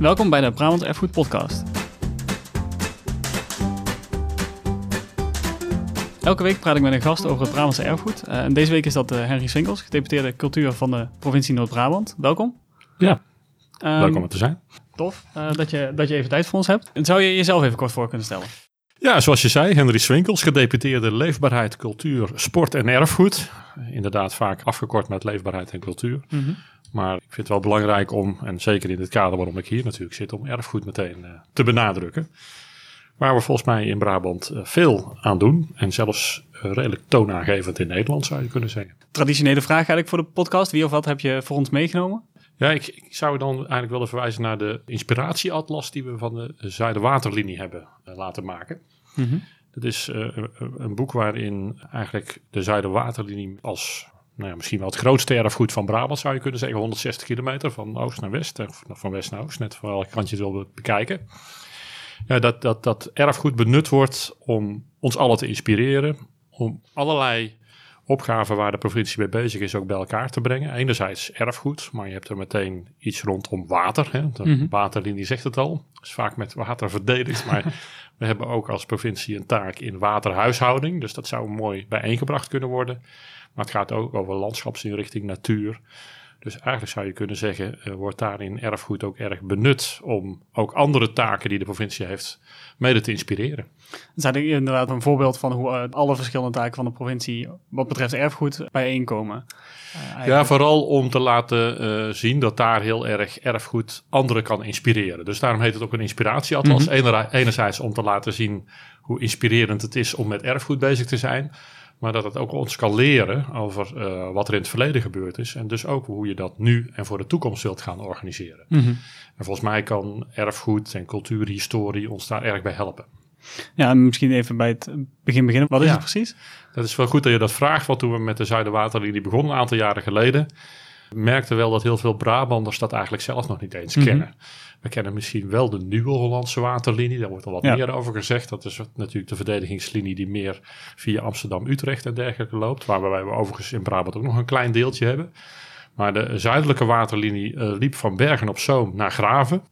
Welkom bij de Brabant Erfgoed Podcast. Elke week praat ik met een gast over het Brabantse erfgoed. Uh, en deze week is dat uh, Henry Swinkels, gedeputeerde cultuur van de provincie Noord-Brabant. Welkom. Ja, um, leuk om er te zijn. Tof uh, dat, je, dat je even tijd voor ons hebt. En zou je jezelf even kort voor kunnen stellen? Ja, zoals je zei, Henry Swinkels, gedeputeerde leefbaarheid, cultuur, sport en erfgoed. Inderdaad vaak afgekort met leefbaarheid en cultuur. Mm -hmm. Maar ik vind het wel belangrijk om, en zeker in het kader waarom ik hier natuurlijk zit, om erfgoed meteen uh, te benadrukken. Waar we volgens mij in Brabant uh, veel aan doen. En zelfs uh, redelijk toonaangevend in Nederland zou je kunnen zeggen. Traditionele vraag eigenlijk voor de podcast. Wie of wat heb je voor ons meegenomen? Ja, ik, ik, zou dan eigenlijk willen verwijzen naar de inspiratieatlas die we van de Zuiderwaterlinie hebben laten maken. Mm -hmm. Dat is uh, een boek waarin eigenlijk de Zuiderwaterlinie als nou ja, misschien wel het grootste erfgoed van Brabant zou je kunnen zeggen, 160 kilometer van oost naar west, of van west naar oost, net van welke kant je het wil bekijken. Ja, dat, dat, dat erfgoed benut wordt om ons allen te inspireren, om allerlei opgaven waar de provincie mee bezig is ook bij elkaar te brengen. Enerzijds erfgoed, maar je hebt er meteen iets rondom water. Hè? De mm-hmm. waterlinie zegt het al. is vaak met water verdedigd, maar we hebben ook als provincie een taak in waterhuishouding. Dus dat zou mooi bijeengebracht kunnen worden. Maar het gaat ook over landschapsinrichting, natuur. Dus eigenlijk zou je kunnen zeggen, uh, wordt daarin erfgoed ook erg benut om ook andere taken die de provincie heeft mede te inspireren. Dat is inderdaad een voorbeeld van hoe uh, alle verschillende taken van de provincie wat betreft erfgoed bijeenkomen. Uh, ja, vooral om te laten zien dat daar heel erg erfgoed anderen kan inspireren. Dus daarom heet het ook een inspiratieatlas. Mm -hmm. Enerzijds om te laten zien hoe inspirerend het is om met erfgoed bezig te zijn. Maar dat het ook ons kan leren over uh, wat er in het verleden gebeurd is. En dus ook hoe je dat nu en voor de toekomst wilt gaan organiseren. Mm -hmm. En volgens mij kan erfgoed en cultuurhistorie ons daar erg bij helpen. Ja, en misschien even bij het begin beginnen. Wat is ja, het precies? Dat is wel goed dat je dat vraagt. Want toen we met de Zuiderwaterlinie begonnen, een aantal jaren geleden, merkten wel dat heel veel Brabanders dat eigenlijk zelf nog niet eens mm -hmm. kennen. We kennen misschien wel de nieuwe Hollandse waterlinie. Daar wordt al wat ja. meer over gezegd. Dat is natuurlijk de verdedigingslinie die meer via Amsterdam, Utrecht en dergelijke loopt. Waar we overigens in Brabant ook nog een klein deeltje hebben. Maar de zuidelijke waterlinie uh, liep van Bergen op Zoom naar Graven.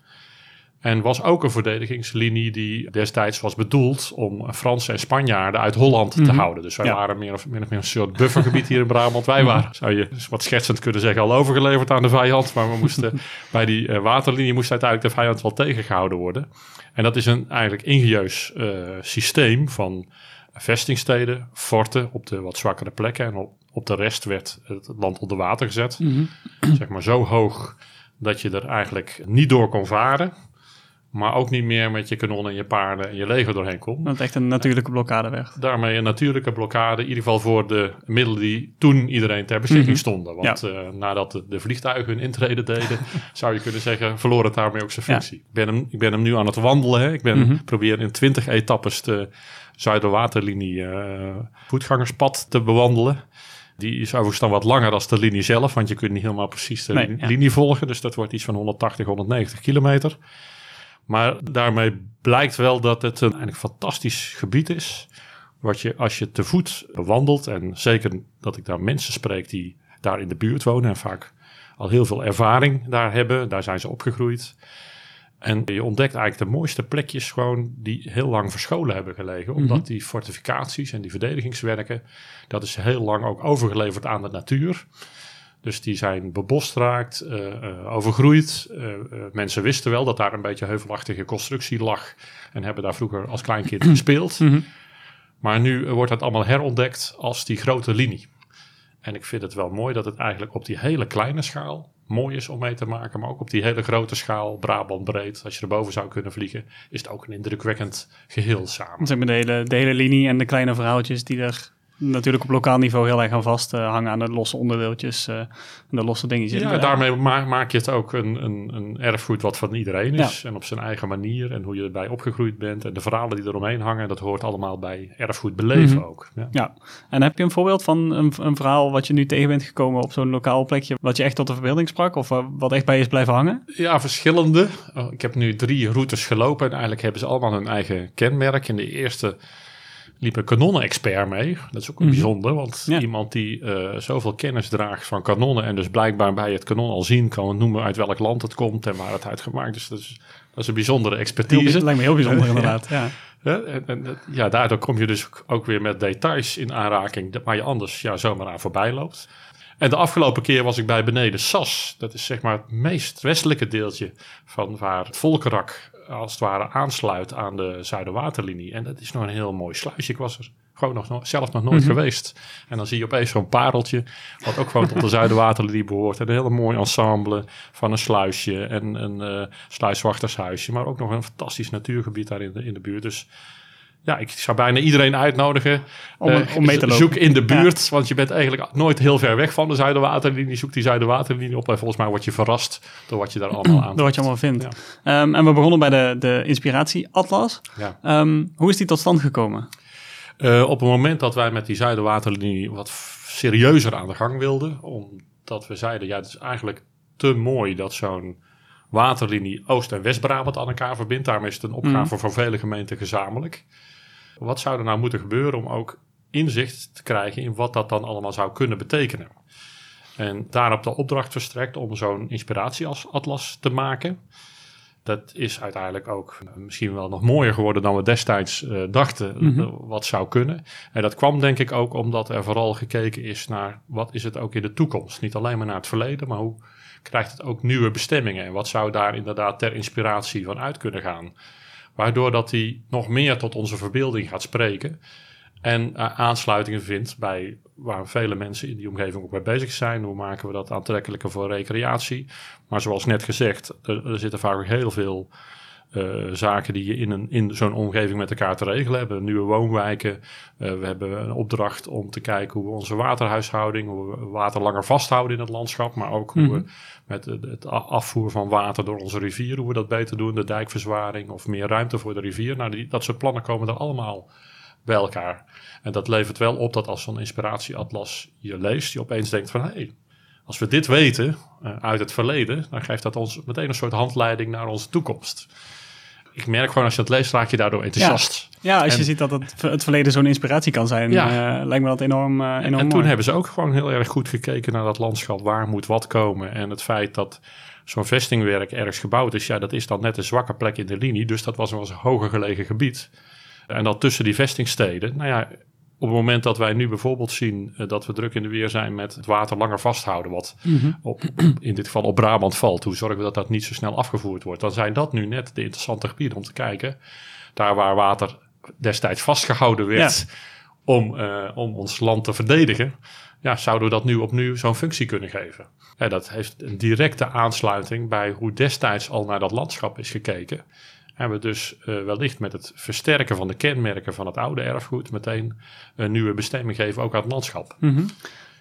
En was ook een verdedigingslinie die destijds was bedoeld om Fransen en Spanjaarden uit Holland mm -hmm. te houden. Dus wij ja. waren meer of, meer of meer een soort buffergebied hier in Brabant. Wij waren, zou je wat schetsend kunnen zeggen, al overgeleverd aan de vijand. Maar we moesten bij die uh, waterlinie moest uiteindelijk de vijand wel tegengehouden worden. En dat is een eigenlijk ingenieus uh, systeem van vestingsteden, forten op de wat zwakkere plekken. En op, op de rest werd het land onder water gezet. Mm -hmm. Zeg maar zo hoog dat je er eigenlijk niet door kon varen. Maar ook niet meer met je kanonnen en je paarden en je leger doorheen komt. Dat echt een natuurlijke blokkade weg. Daarmee een natuurlijke blokkade, in ieder geval voor de middelen die toen iedereen ter beschikking mm -hmm. stonden. Want ja. uh, nadat de, de, vliegtuigen hun intrede deden, zou je kunnen zeggen, verloor het daarmee ook zijn functie. Ja. Ik, ben hem, ik ben hem nu aan het wandelen. Hè. Ik ben, mm -hmm. probeer in twintig etappes de Zuiderwaterlinie uh, voetgangerspad te bewandelen. Die is overigens dan wat langer dan de linie zelf, want je kunt niet helemaal precies de nee, linie ja. volgen. Dus dat wordt iets van 180, 190 kilometer. Maar daarmee blijkt wel dat het een eigenlijk fantastisch gebied is. Wat je als je te voet wandelt, en zeker dat ik daar mensen spreek die daar in de buurt wonen en vaak al heel veel ervaring daar hebben, daar zijn ze opgegroeid. En je ontdekt eigenlijk de mooiste plekjes gewoon die heel lang verscholen hebben gelegen. Omdat mm -hmm. die fortificaties en die verdedigingswerken, dat is heel lang ook overgeleverd aan de natuur. Dus die zijn bebost raakt, uh, uh, overgroeid. Uh, mensen wisten wel dat daar een beetje heuvelachtige constructie lag. En hebben daar vroeger als kleinkind gespeeld. Mm -hmm. Maar nu wordt het allemaal herontdekt als die grote linie. En ik vind het wel mooi dat het eigenlijk op die hele kleine schaal mooi is om mee te maken. Maar ook op die hele grote schaal, Brabant breed, als je erboven zou kunnen vliegen, is het ook een indrukwekkend geheel samen. Zeg maar de hele, de hele linie en de kleine verhaaltjes die er natuurlijk op lokaal niveau heel erg aan vast uh, hangen aan de losse onderdeeltjes uh, en de losse dingetjes. Ja, daarmee ma maak je het ook een, een, een erfgoed wat van iedereen is ja. en op zijn eigen manier en hoe je erbij opgegroeid bent en de verhalen die eromheen hangen, dat hoort allemaal bij erfgoed beleven mm -hmm. ook. Ja. ja. en heb je een voorbeeld van een, een, verhaal wat je nu tegen bent gekomen op zo'n lokaal plekje, wat je echt tot de verbeelding sprak of uh, wat echt bij je is blijven hangen? Ja, verschillende. Oh, ik heb nu drie routes gelopen en eigenlijk hebben ze allemaal hun eigen kenmerk. In de eerste liep een kanonnen-expert mee. Dat is ook Mhm. bijzonder, want Ja. iemand die eh, zoveel kennis draagt van kanonnen en dus blijkbaar bij het kanon al zien kan noemen uit welk land het komt en waar het uitgemaakt is. Dat is, dat is een bijzondere expertise. dat lijkt me heel bijzonder Ja. inderdaad. Ja. En, ja, daardoor kom je dus ook weer met details in aanraking dat- waar je anders ja, zomaar aan voorbij loopt. En de afgelopen keer was ik bij beneden Sas. Dat is zeg maar het meest westelijke deeltje van waar het Volkerak als het ware aansluit aan de Zuiderwaterlinie. En dat is nog een heel mooi sluisje. Ik was er gewoon nog, no- zelf nog nooit Mhm. geweest. En dan zie je opeens zo'n pareltje, wat ook gewoon tot de Zuiderwaterlinie behoort. En een hele mooi ensemble van een sluisje en een eh sluiswachtershuisje. Maar ook nog een fantastisch natuurgebied daar in de, in de buurt. Dus ja, ik zou bijna iedereen uitnodigen. Om- Eh, om mee te lopen. Zoek in de buurt, want je bent eigenlijk nooit heel ver weg van de Zuiderwaterlinie. Zoek die Zuiderwaterlinie op en volgens mij word je verrast door wat je daar allemaal aan Door wat je allemaal vindt. Ja. Ehm, en we begonnen bij de, de inspiratie-atlas. Ja. Ehm, hoe is die tot stand gekomen? Eh, op het moment dat wij met die Zuiderwaterlinie wat serieuzer aan de gang wilden, omdat we zeiden, ja, het is eigenlijk te mooi dat zo'n waterlinie Oost- en West-Brabant aan elkaar verbindt. Daarom is het een opgave Mhm. voor vele gemeenten gezamenlijk. Wat zou er nou moeten gebeuren om ook inzicht te krijgen in wat dat dan allemaal zou kunnen betekenen? En daarop de opdracht verstrekt om zo'n inspiratieatlas te maken. Dat is uiteindelijk ook eh, misschien wel nog mooier geworden dan we destijds eh, dachten Mhm. eh, wat zou kunnen. En dat kwam denk ik ook omdat er vooral gekeken is naar wat is het ook in de toekomst. Niet alleen maar naar het verleden, maar hoe krijgt het ook nieuwe bestemmingen. En wat zou daar inderdaad ter inspiratie van uit kunnen gaan. Waardoor dat die nog meer tot onze verbeelding gaat spreken. En eh, aansluitingen vindt bij waar vele mensen in die omgeving ook mee bezig zijn. Hoe maken we dat aantrekkelijker voor recreatie? Maar zoals net gezegd, er, zitten vaak heel veel eh, zaken die je in, een, in zo'n omgeving met elkaar te regelen hebben. Nieuwe woonwijken. Eh, we hebben een opdracht om te kijken hoe we onze waterhuishouding, hoe we water langer vasthouden in het landschap. Maar ook hoe Mhm. we met het afvoer van water door onze rivier, hoe we dat beter doen. De dijkverzwaring of meer ruimte voor de rivier. Nou, die, dat soort plannen komen er allemaal bij elkaar. En dat levert wel op dat als zo'n inspiratieatlas je leest, je opeens denkt van hé, hey, als we dit weten eh, uit het verleden, dan geeft dat ons meteen een soort handleiding naar onze toekomst. Ik merk gewoon als je het leest, raak je daardoor enthousiast. Ja, als je ziet dat het, het verleden zo'n inspiratie kan zijn, Ja. eh, lijkt me dat enorm, eh, enorm En, en toen mooi. hebben ze ook gewoon heel erg goed gekeken naar dat landschap. Waar moet wat komen? En het feit dat zo'n vestingwerk ergens gebouwd is, ja, dat is dan net een zwakke plek in de linie. Dus dat was wel eens een hoger gelegen gebied. En dat tussen die vestingsteden, nou ja, op het moment dat wij nu bijvoorbeeld zien eh, dat we druk in de weer zijn met het water langer vasthouden, wat Mhm. op, in dit geval op Brabant valt, hoe zorgen we dat dat niet zo snel afgevoerd wordt? Dan zijn dat nu net de interessante gebieden om te kijken. Daar waar water destijds vastgehouden werd om, eh, om ons land te verdedigen, ja, zouden we dat nu opnieuw zo'n functie kunnen geven. Ja, dat heeft een directe aansluiting bij hoe destijds al naar dat landschap is gekeken. En we dus eh, wellicht met het versterken van de kenmerken van het oude erfgoed meteen een nieuwe bestemming geven, ook aan het landschap. Mhm.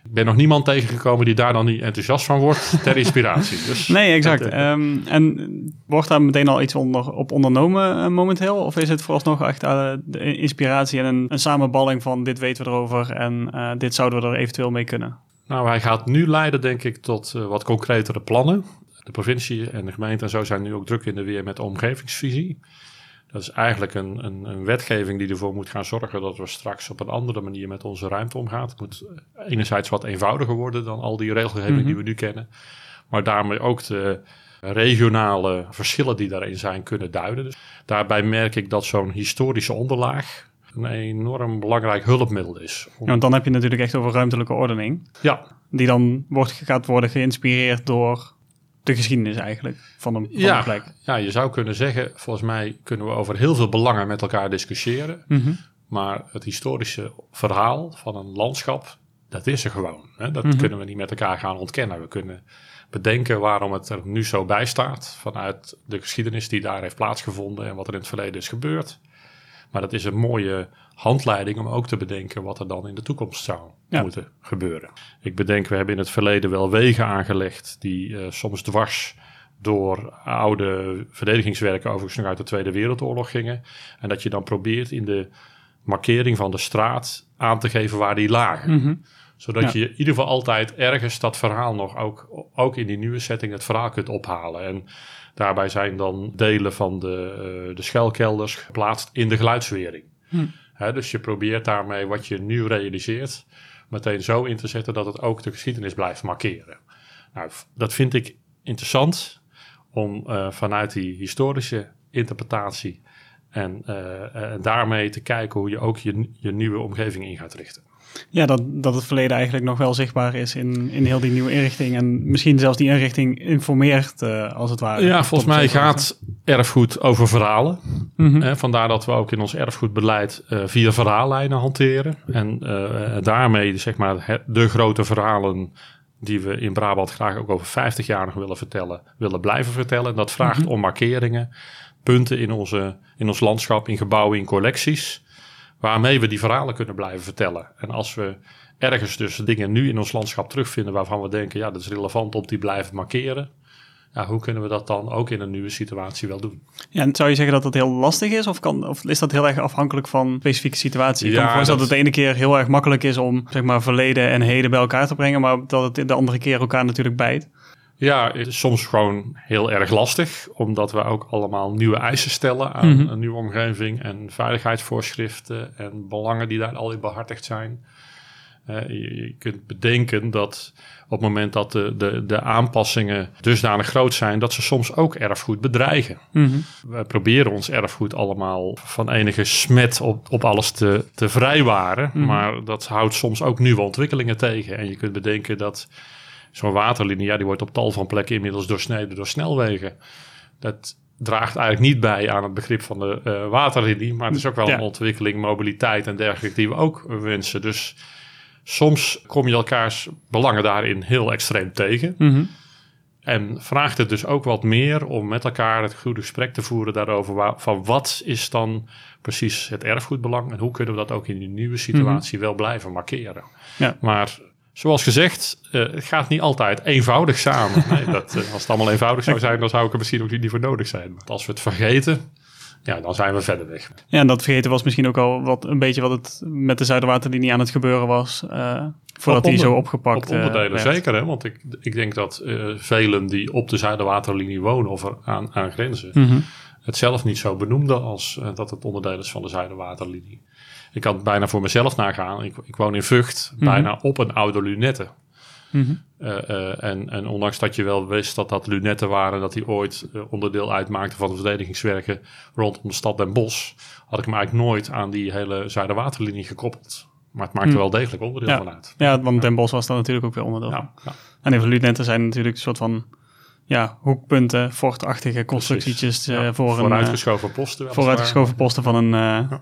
Ik ben nog niemand tegengekomen die daar dan niet enthousiast van wordt ter inspiratie. Dus Nee, exact. dat, eh, Ehm, en wordt daar meteen al iets onder, op ondernomen eh, momenteel? Of is het vooralsnog echt de inspiratie en een, een samenballing van dit weten we erover en dit zouden we er eventueel mee kunnen? Nou, hij gaat nu leiden, denk ik, tot wat concretere plannen. De provincie en de gemeente en zo zijn nu ook druk in de weer met de omgevingsvisie. Dat is eigenlijk een, een, een wetgeving die ervoor moet gaan zorgen dat we straks op een andere manier met onze ruimte omgaan. Het moet eh, enerzijds wat eenvoudiger worden dan al die regelgeving Mhm. die we nu kennen. Maar daarmee ook de regionale verschillen die daarin zijn kunnen duiden. Dus daarbij merk ik dat zo'n historische onderlaag een enorm belangrijk hulpmiddel is. Om- Ja, want dan heb je natuurlijk echt over ruimtelijke ordening. ja, Die dan wordt, gaat worden geïnspireerd door de geschiedenis eigenlijk van een, van Ja. een plek. Ja, je zou kunnen zeggen, volgens mij kunnen we over heel veel belangen met elkaar discussiëren. Mhm. Maar het historische verhaal van een landschap, dat is er gewoon. Hè? Dat Mhm. kunnen we niet met elkaar gaan ontkennen. We kunnen bedenken waarom het er nu zo bij staat. Vanuit de geschiedenis die daar heeft plaatsgevonden en wat er in het verleden is gebeurd. Maar dat is een mooie handleiding om ook te bedenken wat er dan in de toekomst zou Ja. moeten gebeuren. Ik bedenk, we hebben in het verleden wel wegen aangelegd die eh, soms dwars door oude verdedigingswerken overigens nog uit de Tweede Wereldoorlog gingen. En dat je dan probeert in de markering van de straat aan te geven waar die lagen. Mhm. Zodat Ja. je in ieder geval altijd ergens dat verhaal nog, ook, ook in die nieuwe setting, het verhaal kunt ophalen. En daarbij zijn dan delen van de, eh, de schuilkelders geplaatst in de geluidswering. Hm. Dus je probeert daarmee wat je nu realiseert meteen zo in te zetten dat het ook de geschiedenis blijft markeren. Nou, dat vind ik interessant om uh, vanuit die historische interpretatie en uh, uh, daarmee te kijken hoe je ook je, je nieuwe omgeving in gaat richten. Ja, dat, dat het verleden eigenlijk nog wel zichtbaar is in, in heel die nieuwe inrichting. En misschien zelfs die inrichting informeert, uh, als het ware. Ja, volgens mij gaat erfgoed over verhalen. Mm -hmm. vandaar dat we ook in ons erfgoedbeleid uh, vier verhaallijnen hanteren. En uh, daarmee zeg maar de grote verhalen die we in Brabant graag ook over 50 jaar nog willen vertellen, willen blijven vertellen. En dat vraagt mm -hmm. om markeringen, punten in, onze, in ons landschap, in gebouwen, in collecties waarmee we die verhalen kunnen blijven vertellen. En als we ergens dus dingen nu in ons landschap terugvinden waarvan we denken, ja, dat is relevant om die blijven markeren. Ja, hoe kunnen we dat dan ook in een nieuwe situatie wel doen? Ja, en zou je zeggen dat dat heel lastig is? Of, kan, of is dat heel erg afhankelijk van specifieke situatie? Ik ja, kan me voorstellen dat het de ene keer heel erg makkelijk is om zeg maar, verleden en heden bij elkaar te brengen, maar dat het de andere keer elkaar natuurlijk bijt. Ja, het is soms gewoon heel erg lastig, omdat we ook allemaal nieuwe eisen stellen aan mm -hmm. een nieuwe omgeving en veiligheidsvoorschriften en belangen die daar al in behartigd zijn. Uh, je, je, kunt bedenken dat op het moment dat de, de, de aanpassingen dusdanig groot zijn, dat ze soms ook erfgoed bedreigen. Mm -hmm. We proberen ons erfgoed allemaal van enige smet op, op alles te, te vrijwaren, mm -hmm. maar dat houdt soms ook nieuwe ontwikkelingen tegen. En je kunt bedenken dat zo'n waterlinie, ja, die wordt op tal van plekken inmiddels doorsneden door snelwegen. Dat draagt eigenlijk niet bij aan het begrip van de uh, waterlinie, maar het is ook wel ja. een ontwikkeling, mobiliteit en dergelijke die we ook wensen. Dus soms kom je elkaars belangen daarin heel extreem tegen. Mm -hmm. En vraagt het dus ook wat meer om met elkaar het goede gesprek te voeren daarover. Waar, van wat is dan precies het erfgoedbelang en hoe kunnen we dat ook in die nieuwe situatie mm -hmm. wel blijven markeren. Ja. Maar Zoals gezegd, uh, het gaat niet altijd eenvoudig samen. Nee, dat, uh, als het allemaal eenvoudig zou zijn, dan zou ik er misschien ook niet voor nodig zijn. Maar als we het vergeten, ja, dan zijn we verder weg. Ja, en dat vergeten was misschien ook al wat, een beetje wat het met de Zuiderwaterlinie aan het gebeuren was. Uh, voordat die zo opgepakt Op onderdelen, zeker. Hè? Want ik, ik denk dat velen die op de Zuiderwaterlinie wonen of er aan, aan grenzen... Mm -hmm. Het zelf niet zo benoemden als dat het onderdeel is van de Zuiderwaterlinie. Ik kan het bijna voor mezelf nagaan. Ik, ik woon in Vught, mm -hmm. bijna op een oude lunette. Mm -hmm. uh, uh, en, en, ondanks dat je wel wist dat dat lunetten waren, dat die ooit onderdeel uitmaakten van de verdedigingswerken rondom de stad Den Bosch, had ik me eigenlijk nooit aan die hele Zuiderwaterlinie gekoppeld. Maar het maakte mm. wel degelijk onderdeel ja. van uit. Ja, want Den Bosch was daar natuurlijk ook weer onderdeel. Ja. En even lunetten zijn natuurlijk een soort van ja, hoekpunten, fortachtige constructietjes uh, ja, voor een... Vooruitgeschoven posten. Vooruitgeschoven posten van een uh, ja.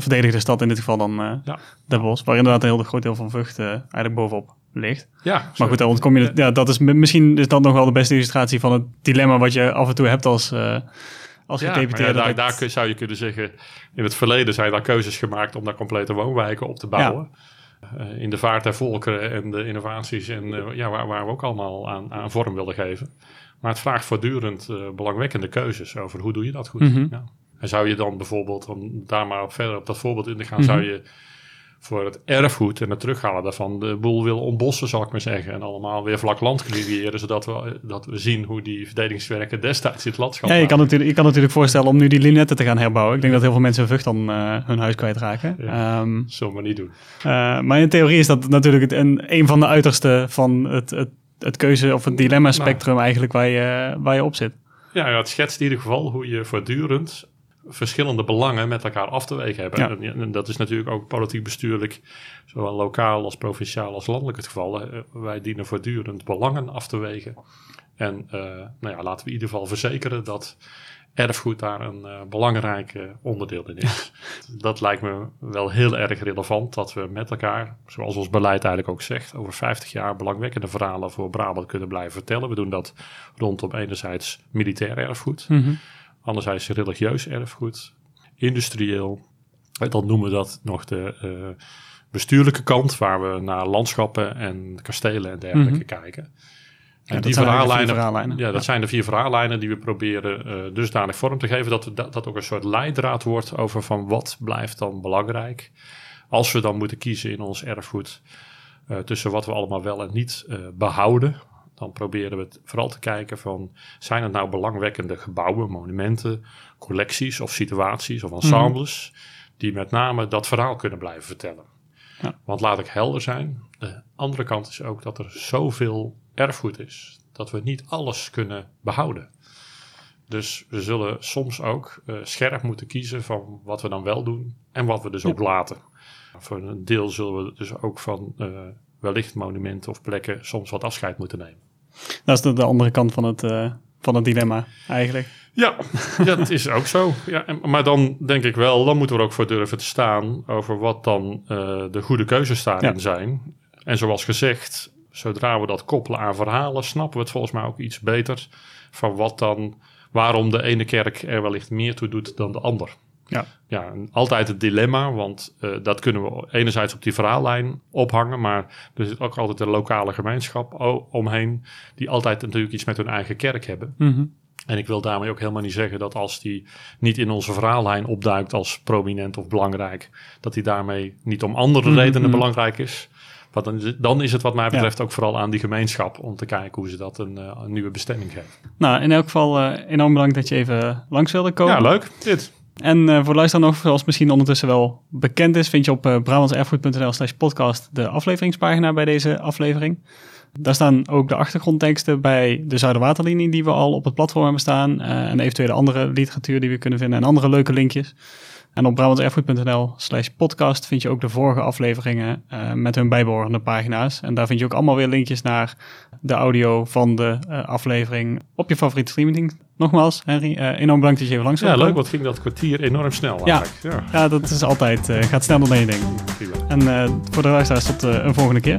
verdedigde stad, in dit geval dan uh, ja. Den Bosch. Waar inderdaad een heel groot deel van Vught eigenlijk bovenop ligt. Ja, maar goed, dan kom je, ja, dat is misschien is dat nog wel de beste illustratie van het dilemma wat je af en toe hebt als, als ja, gedeputeerde. Ja, daar, daar kun, zou je kunnen zeggen, in het verleden zijn daar keuzes gemaakt om daar complete woonwijken op te bouwen. Uh, in de vaart der volkeren en de innovaties en uh, ja, waar, waar, we ook allemaal aan, aan, vorm willen geven. Maar het vraagt voortdurend uh, belangwekkende keuzes over hoe doe je dat goed. Mm -hmm. ja. En zou je dan bijvoorbeeld, om daar maar verder op dat voorbeeld in te gaan, mm -hmm. zou je voor het erfgoed en het terughalen daarvan de boel willen ontbossen, zal ik maar zeggen. En allemaal weer vlak land creëren, zodat we, dat we zien hoe die verdedigingswerken destijds in het landschap Ja, je kan, natuurlijk, je kan natuurlijk voorstellen om nu die lunetten te gaan herbouwen. Ik denk dat heel veel mensen in Vught dan uh, hun huis kwijtraken. Ja, um, zullen we niet doen. Uh, maar in theorie is dat natuurlijk het, een, een van de uiterste van het, het, het keuze- of het dilemma-spectrum nou. eigenlijk waar je, waar je op zit. Ja, het schetst in ieder geval hoe je voortdurend verschillende belangen met elkaar af te wegen hebben. Ja. En, en, dat is natuurlijk ook politiek bestuurlijk, zowel lokaal als provinciaal als landelijk het geval. Wij dienen voortdurend belangen af te wegen. En uh, nou ja, laten we in ieder geval verzekeren dat erfgoed daar een uh, belangrijk uh, onderdeel in is. dat lijkt me wel heel erg relevant dat we met elkaar, zoals ons beleid eigenlijk ook zegt, over 50 jaar belangwekkende verhalen voor Brabant kunnen blijven vertellen. We doen dat rondom enerzijds militair erfgoed. Mm -hmm. Anderzijds religieus erfgoed, industrieel. Dan noemen we dat nog de uh, bestuurlijke kant, waar we naar landschappen en kastelen en dergelijke mm -hmm. kijken. En ja, die verhaallijnen, verhaallijnen, Ja, dat ja. zijn de vier verhaallijnen die we proberen uh, dusdanig vorm te geven dat dat, dat ook een soort leidraad wordt over van wat blijft dan belangrijk. Als we dan moeten kiezen in ons erfgoed uh, tussen wat we allemaal wel en niet uh, behouden, dan proberen we het vooral te kijken van zijn het nou belangwekkende gebouwen, monumenten, collecties of situaties of ensembles mm. die met name dat verhaal kunnen blijven vertellen. Ja. Want laat ik helder zijn, de andere kant is ook dat er zoveel erfgoed is dat we niet alles kunnen behouden. Dus we zullen soms ook uh, scherp moeten kiezen van wat we dan wel doen en wat we dus ook laten. Voor een deel zullen we dus ook van uh, wellicht monumenten of plekken soms wat afscheid moeten nemen. Dat is de, de andere kant van het, uh, van het dilemma eigenlijk. Ja, dat is ook zo. Ja, maar dan denk ik wel, dan moeten we er ook voor durven te staan over wat dan de goede keuzes daarin ja. zijn. En zoals gezegd, zodra we dat koppelen aan verhalen, snappen we het volgens mij ook iets beter van wat dan, waarom de ene kerk er wellicht meer toe doet dan de ander. Ja, ja altijd het dilemma, want uh, dat kunnen we enerzijds op die verhaallijn ophangen, maar er zit ook altijd een lokale gemeenschap omheen, die altijd natuurlijk iets met hun eigen kerk hebben. Mm -hmm. En ik wil daarmee ook helemaal niet zeggen dat als die niet in onze verhaallijn opduikt als prominent of belangrijk, dat die daarmee niet om andere redenen mm -hmm. belangrijk is. Dan is, het, dan is het wat mij betreft ja. ook vooral aan die gemeenschap om te kijken hoe ze dat een, een nieuwe bestemming geven. Nou, in elk geval uh, enorm bedankt dat je even langs wilde komen. Ja, leuk. Dit. En uh, voor luisteraar nog, zoals misschien ondertussen wel bekend is, vind je op uh, brabantserfgoed.nl slash podcast de afleveringspagina bij deze aflevering. Daar staan ook de achtergrondteksten bij de Zuiderwaterlinie die we al op het platform hebben staan. Uh, en eventuele andere literatuur die we kunnen vinden en andere leuke linkjes. En op brabantserfgoed.nl slash podcast vind je ook de vorige afleveringen uh, met hun bijbehorende pagina's. En daar vind je ook allemaal weer linkjes naar de audio van de uh, aflevering op je favoriete streaming. Nogmaals, Henry, uh, enorm bedankt dat je even langs Ja, leuk. Wat ging dat kwartier enorm snel ja. ja. Ja. dat is altijd, gaat sneller dan je denkt. En voor de luisteraars tot een volgende keer.